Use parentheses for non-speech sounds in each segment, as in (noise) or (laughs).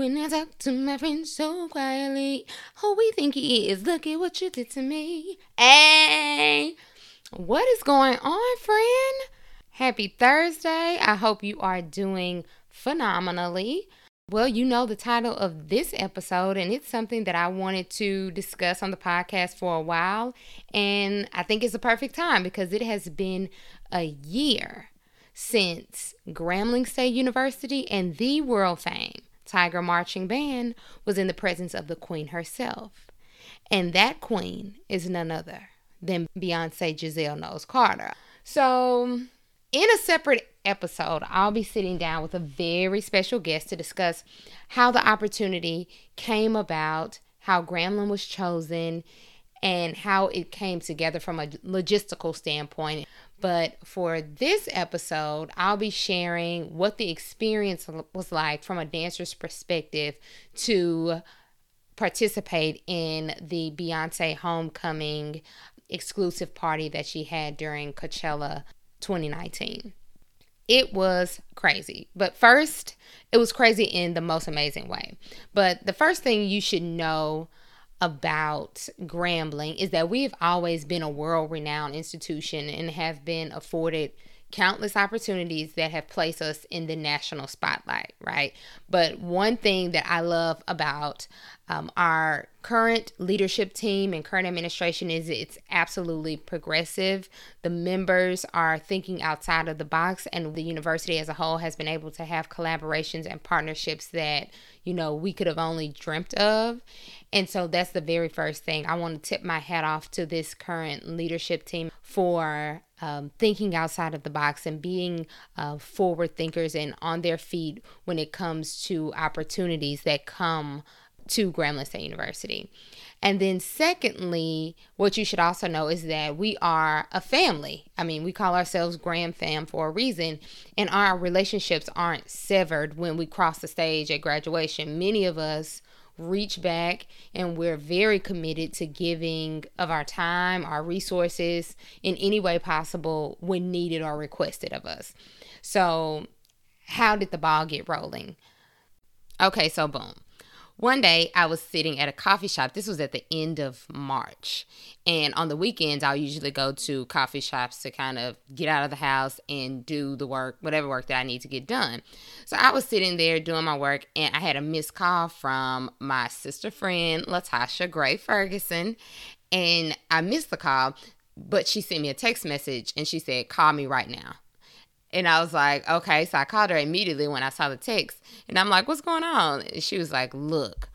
When I talk to my friends so quietly, who we think he is, look at what you did to me. Hey, what is going on, friend? Happy Thursday. I hope you are doing phenomenally. Well, you know the title of this episode, and it's something that I wanted to discuss on the podcast for a while. And I think it's a perfect time because it has been a year since Grambling State University and the world fame Tiger Marching Band was in the presence of the Queen herself. And that Queen is none other than Beyonce Giselle Knowles Carter. So, in a separate episode, I'll be sitting down with a very special guest to discuss how the opportunity came about, how Grambling was chosen, and how it came together from a logistical standpoint. But for this episode, I'll be sharing what the experience was like from a dancer's perspective to participate in the Beyonce homecoming exclusive party that she had during Coachella 2019. It was crazy. But first, it was crazy in the most amazing way. But the first thing you should know about Grambling is that we've always been a world renowned institution and have been afforded countless opportunities that have placed us in the national spotlight, right? But one thing that I love about um, our current leadership team and current administration is it's absolutely progressive. The members are thinking outside of the box, and the university as a whole has been able to have collaborations and partnerships that, you know, we could have only dreamt of. And so that's the very first thing. I want to tip my hat off to this current leadership team for um, thinking outside of the box and being uh, forward thinkers and on their feet when it comes to opportunities that come to Grambling State University. And then, secondly, what you should also know is that we are a family. I mean, we call ourselves Gram Fam for a reason, and our relationships aren't severed when we cross the stage at graduation. Many of us reach back and we're very committed to giving of our time, our resources in any way possible when needed or requested of us. So, how did the ball get rolling? Okay, so boom. One day I was sitting at a coffee shop. This was at the end of March. And on the weekends, I'll usually go to coffee shops to kind of get out of the house and do the work, whatever work that I need to get done. So I was sitting there doing my work and I had a missed call from my sister friend, Latasha Gray Ferguson. And I missed the call, but she sent me a text message and she said, Call me right now. And I was like, okay. So I called her immediately when I saw the text. And I'm like, what's going on? And she was like, look,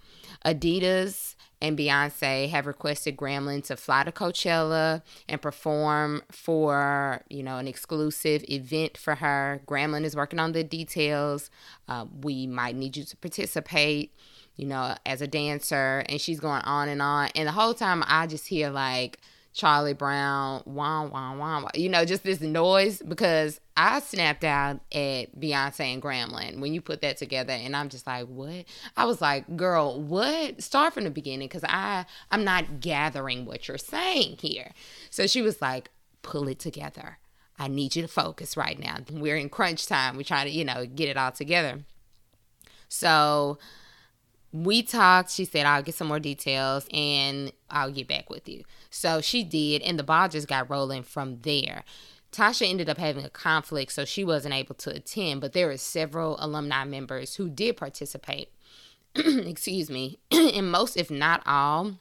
Adidas and Beyonce have requested Grambling to fly to Coachella and perform for, you know, an exclusive event for her. Grambling is working on the details. Uh, we might need you to participate, you know, as a dancer. And she's going on and on. And the whole time I just hear like, Charlie Brown, wah, wah, wah, wah, you know, just this noise because I snapped out at Beyonce and Grambling when you put that together. And I'm just like, what? I was like, girl, what? Start from the beginning because I, I'm not gathering what you're saying here. So she was like, pull it together. I need you to focus right now. We're in crunch time. We're trying to, you know, get it all together. So, we talked. She said, I'll get some more details and I'll get back with you. So she did, and the ball just got rolling from there. Tasha ended up having a conflict, so she wasn't able to attend, but there were several alumni members who did participate. (clears throat) Excuse me. (clears throat) and most, if not all,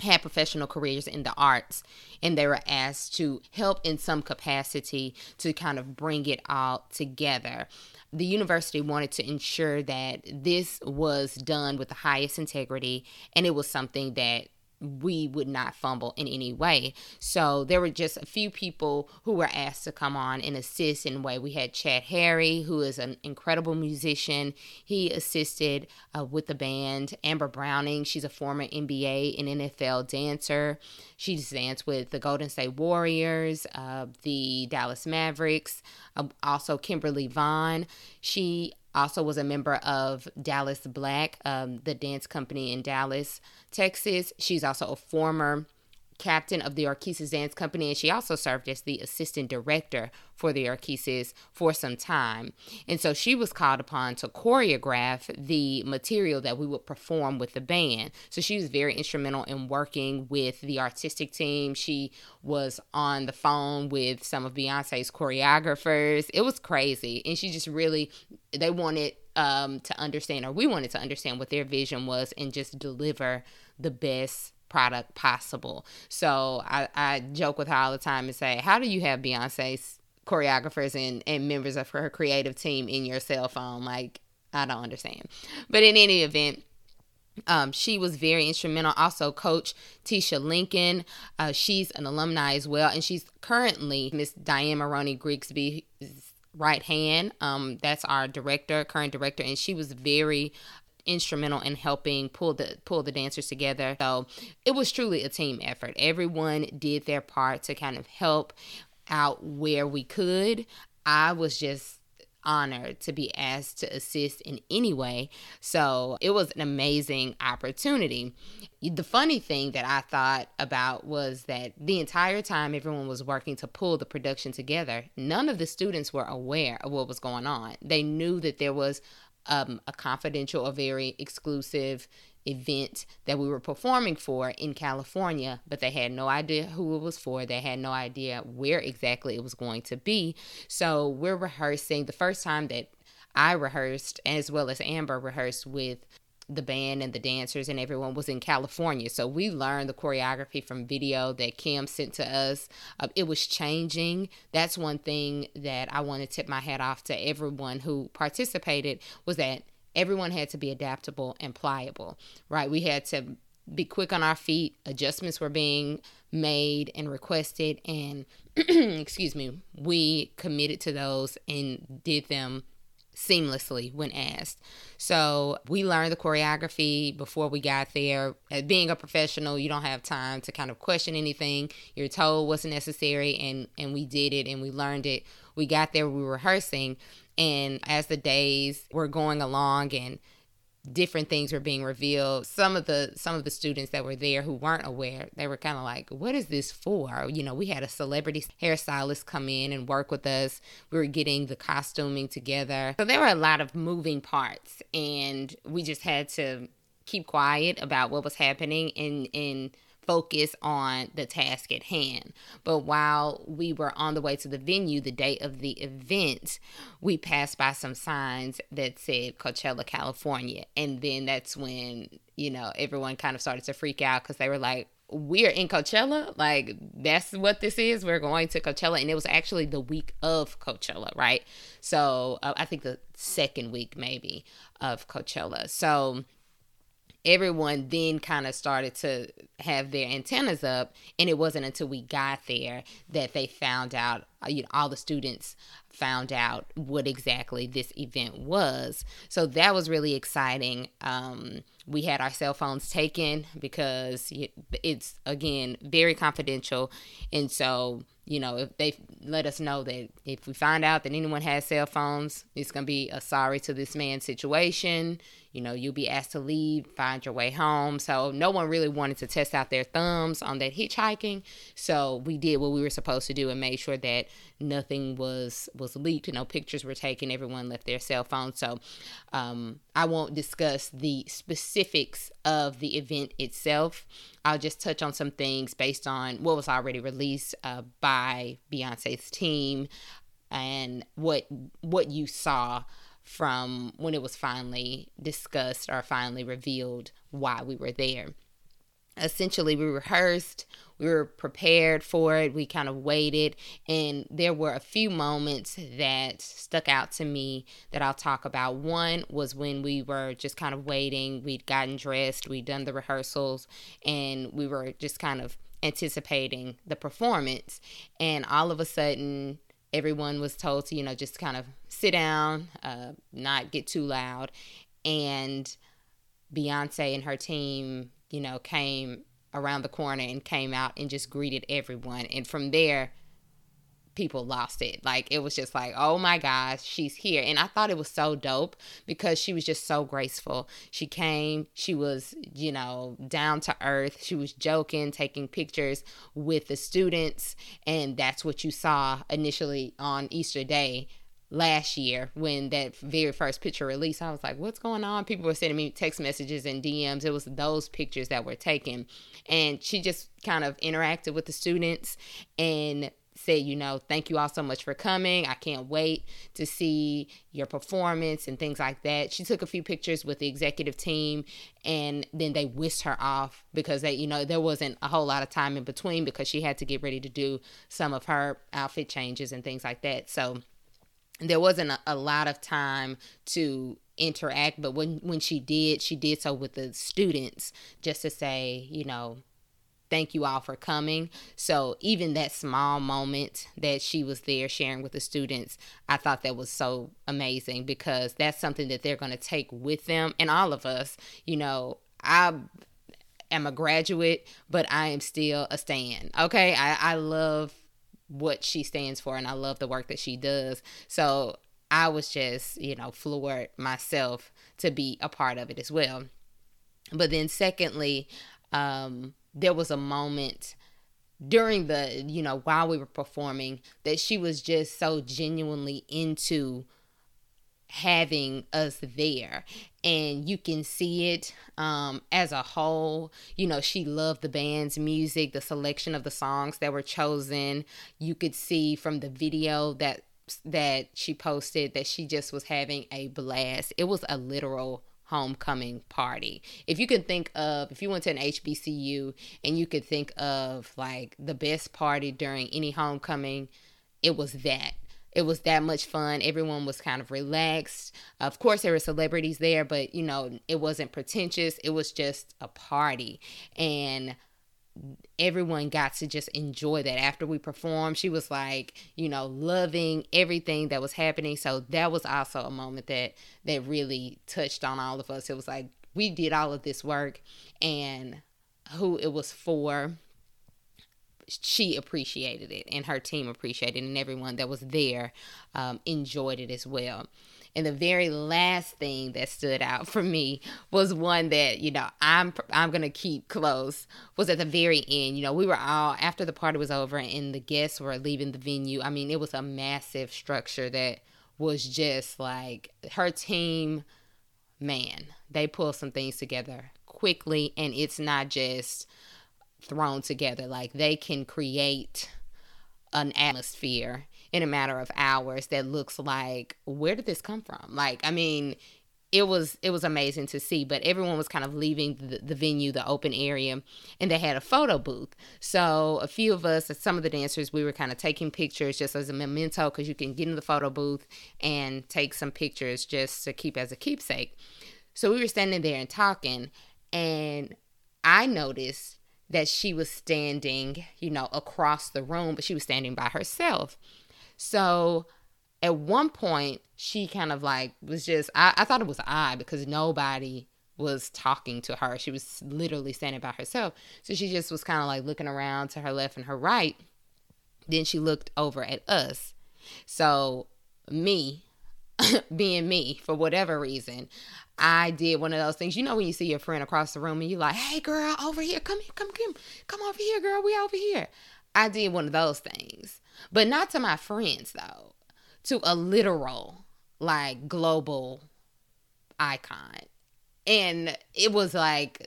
had professional careers in the arts and they were asked to help in some capacity to kind of bring it all together. The university wanted to ensure that this was done with the highest integrity and it was something that we would not fumble in any way. So there were just a few people who were asked to come on and assist in a way. We had Chad Harry, who is an incredible musician. He assisted uh, with the band. Amber Browning, she's a former NBA and NFL dancer. She's danced with the Golden State Warriors, uh, the Dallas Mavericks, uh, also Kimberly Vaughn. She also was a member of Dallas Black, um, the dance company in Dallas, Texas. She's also a former captain of the Orchesis Dance Company, and she also served as the assistant director for the Orchesis for some time. And so she was called upon to choreograph the material that we would perform with the band. So she was very instrumental in working with the artistic team. She was on the phone with some of Beyonce's choreographers. It was crazy. And she just really, they wanted um, to understand, or we wanted to understand what their vision was and just deliver the best product possible. So I, I joke with her all the time and say, How do you have Beyonce's choreographers and, and members of her creative team in your cell phone? Like, I don't understand. But in any event, um, she was very instrumental. Also, Coach Tisha Lincoln, uh, she's an alumni as well, and she's currently Miss Diane Maroney Grigsby's right hand. Um, that's our director, current director, and she was very instrumental in helping pull the pull the dancers together. So it was truly a team effort. Everyone did their part to kind of help out where we could. I was just honored to be asked to assist in any way. So it was an amazing opportunity. The funny thing that I thought about was that the entire time everyone was working to pull the production together, none of the students were aware of what was going on. They knew that there was um, a confidential or very exclusive event that we were performing for in California, but they had no idea who it was for. They had no idea where exactly it was going to be. So we're rehearsing. The first time that I rehearsed, as well as Amber rehearsed with the band and the dancers and everyone was in California. So we learned the choreography from video that Kim sent to us. Uh, it was changing. That's one thing that I want to tip my hat off to everyone who participated was that everyone had to be adaptable and pliable, right? We had to be quick on our feet. Adjustments were being made and requested and (clears throat) excuse me, we committed to those and did them seamlessly when asked. So we learned the choreography before we got there. As being a professional, you don't have time to kind of question anything. You're told what's necessary and and we did it and we learned it. We got there, we were rehearsing, and as the days were going along and different things were being revealed. Some of the some of the students that were there who weren't aware they were kind of like what is this for? You know we had a celebrity hairstylist come in and work with us. We were getting the costuming together. So there were a lot of moving parts and we just had to keep quiet about what was happening and and focus on the task at hand. But while we were on the way to the venue the day of the event, we passed by some signs that said Coachella, California. And then that's when, you know, everyone kind of started to freak out because they were like, we're in Coachella. Like, that's what this is. We're going to Coachella. And it was actually the week of Coachella, right? So uh, I think the second week, maybe, of Coachella. So everyone then kind of started to have their antennas up and it wasn't until we got there that they found out uh, you know all the students found out what exactly this event was. So that was really exciting. Um, we had our cell phones taken because it's again very confidential. And so you know if they let us know that if we find out that anyone has cell phones it's going to be a sorry to this man situation you know, you'll be asked to leave, find your way home. So no one really wanted to test out their thumbs on that hitchhiking. So we did what we were supposed to do and made sure that nothing was was leaked. Know, pictures were taken. Everyone left their cell phone. So um, I won't discuss the specifics of the event itself. I'll just touch on some things based on what was already released uh, by Beyonce's team and what what you saw from when it was finally discussed or finally revealed why we were there. essentially we rehearsed we were prepared for it we kind of waited and there were a few moments that stuck out to me that i'll talk about one was when we were just kind of waiting we'd gotten dressed we'd done the rehearsals and we were just kind of anticipating the performance and all of a sudden everyone was told to you know just kind of sit down uh, not get too loud and beyonce and her team you know, came around the corner and came out and just greeted everyone. And from there, people lost it. Like it was just like, oh my gosh, she's here. And I thought it was so dope because she was just so graceful. She came, she was, you know, down to earth. She was joking, taking pictures with the students. And that's what you saw initially on Easter Day last year when that very first picture released. I was like, what's going on? People were sending me text messages and DMs. It was those pictures that were taken. And she just kind of interacted with the students and said, you know, thank you all so much for coming. I can't wait to see your performance and things like that. She took a few pictures with the executive team and then they whisked her off because they, you know, there wasn't a whole lot of time in between because she had to get ready to do some of her outfit changes and things like that. So there wasn't a, a lot of time to interact but when when she did she did so with the students just to say you know thank you all for coming so even that small moment that she was there sharing with the students i thought that was so amazing because that's something that they're going to take with them and all of us you know i am a graduate but i am still a stan okay i, I love what she stands for and I love the work that she does. So I was just, you know, floored myself to be a part of it as well. But then secondly, um, there was a moment during the, you know, while we were performing that she was just so genuinely into having us there. And you can see it um, as a whole. You know she loved the band's music the selection of the songs that were chosen. You could see from the video that that she posted that she just was having a blast. It was a literal homecoming party. If you can think of, if you went to an HBCU and you could think of like the best party during any homecoming, it was that it was that much fun. Everyone was kind of relaxed. Of course, there were celebrities there, but you know, it wasn't pretentious. It was just a party. And everyone got to just enjoy that. After we performed she was like you know loving everything that was happening. So that was also a moment that that really touched on all of us. It was like we did all of this work and who it was for she appreciated it and her team appreciated it and everyone that was there um, enjoyed it as well and the very last thing that stood out for me was one that you know i'm i'm gonna keep close was at the very end you know we were all after the party was over and the guests were leaving the venue i mean it was a massive structure that was just like her team man they pulled some things together quickly and it's not just thrown together. Like they can create an atmosphere in a matter of hours that looks like where did this come from? Like I mean, it was it was amazing to see but everyone was kind of leaving the, the, venue the open area and they had a photo booth so a few of us some of the dancers we were kind of taking pictures just as a memento because you can get in the photo booth and take some pictures just to keep as a keepsake so we were standing there and talking and i noticed that she was standing, you know, across the room, but she was standing by herself. So at one point, she kind of like was just, I, I thought it was odd because nobody was talking to her. She was literally standing by herself. So she just was kind of like looking around to her left and her right. Then she looked over at us. So, me, (laughs) being me, for whatever reason, I did one of those things. You know when you see your friend across the room and you like, "Hey girl, over here. Come here. Come come come over here, girl. We over here." I did one of those things. But not to my friends though. To a literal like global icon. And it was like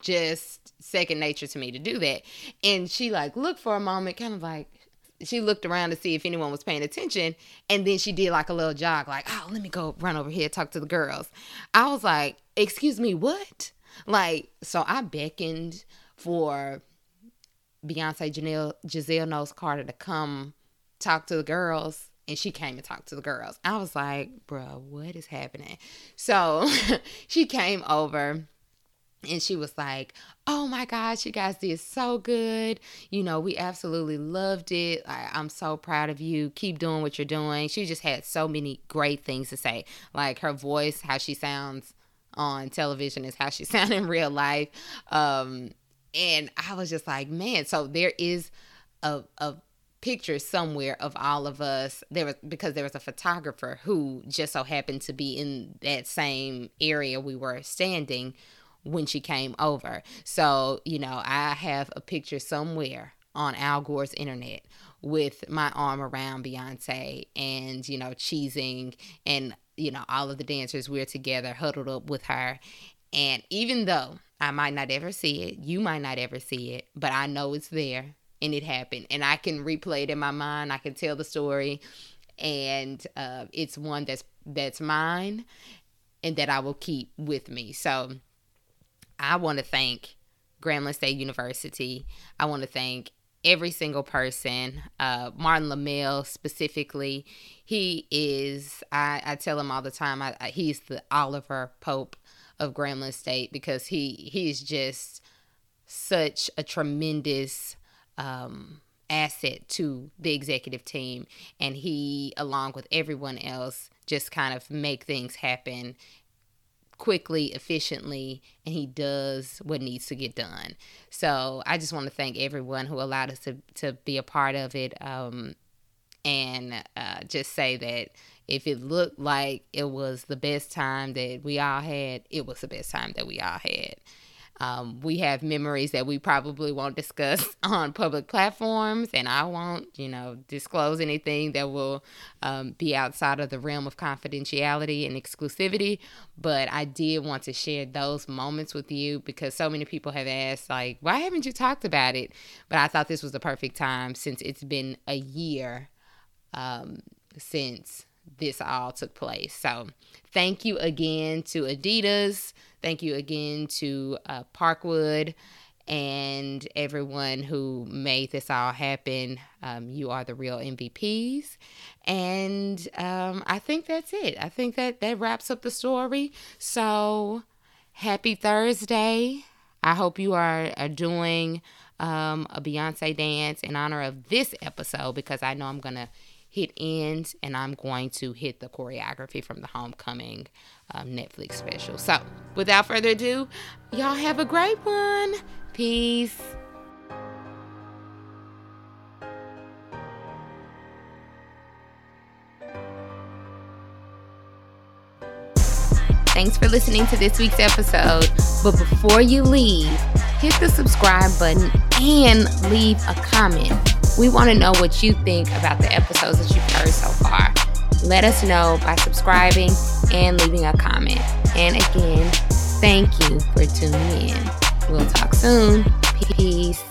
just second nature to me to do that. And she like looked for a moment, kind of like she looked around to see if anyone was paying attention and then she did like a little jog like oh let me go run over here talk to the girls i was like excuse me what like so i beckoned for Beyonce Janelle, Giselle Knowles Carter to come talk to the girls. And she came and talked to the girls. I was like, bro, what is happening? So (laughs) she came over and she was like, "Oh my gosh, you guys did so good. You know, we absolutely loved it. I, am so proud of you. Keep doing what you're doing." She just had so many great things to say, like her voice, how she sounds on television is how she (laughs) sounds in real life. Um, and I was just like, man. So there is a a picture somewhere of all of us there was because there was a photographer who just so happened to be in that same area we were standing when she came over. So, you know, I have a picture somewhere on Al Gore's internet with my arm around Beyonce and, you know, cheesing and, you know, all of the dancers we're together huddled up with her. And even though I might not ever see it, you might not ever see it, but I know it's there and it happened. And I can replay it in my mind. I can tell the story. And uh, it's one that's that's mine and that I will keep with me. So I want to thank Grambling State University. I want to thank every single person. Uh, Martin Lemelle specifically, he is. I, I tell him all the time. I, I, he's the Oliver Pope of Grambling State because he he's just such a tremendous um, asset to the executive team, and he, along with everyone else, just kind of make things happen quickly, efficiently, and he does what needs to get done. So I just want to thank everyone who allowed us to, to be a part of it um, and uh, just say that if it looked like it was the best time that we all had, it was the best time that we all had. Um, we have memories that we probably won't discuss (laughs) on public platforms, and I won't, you know, disclose anything that will um, be outside of the realm of confidentiality and exclusivity. But I did want to share those moments with you because so many people have asked, like, why haven't you talked about it? But I thought this was the perfect time since it's been a year um, since this all took place. So, thank you again to Adidas. Thank you again to uh, Parkwood and everyone who made this all happen. Um, you are the real MVPs. And um, I think that's it. I think that that wraps up the story. So, happy Thursday. I hope you are, are doing um, a Beyonce dance in honor of this episode because I know I'm going to hit end and I'm going to hit the choreography from the Homecoming um, Netflix special. So, without further ado, y'all have a great one. Peace. Thanks for listening to this week's episode. But before you leave, hit the subscribe button and leave a comment. We want to know what you think about the episodes that you've heard so far. Let us know by subscribing and leaving a comment. And again, thank you for tuning in. We'll talk soon. Peace.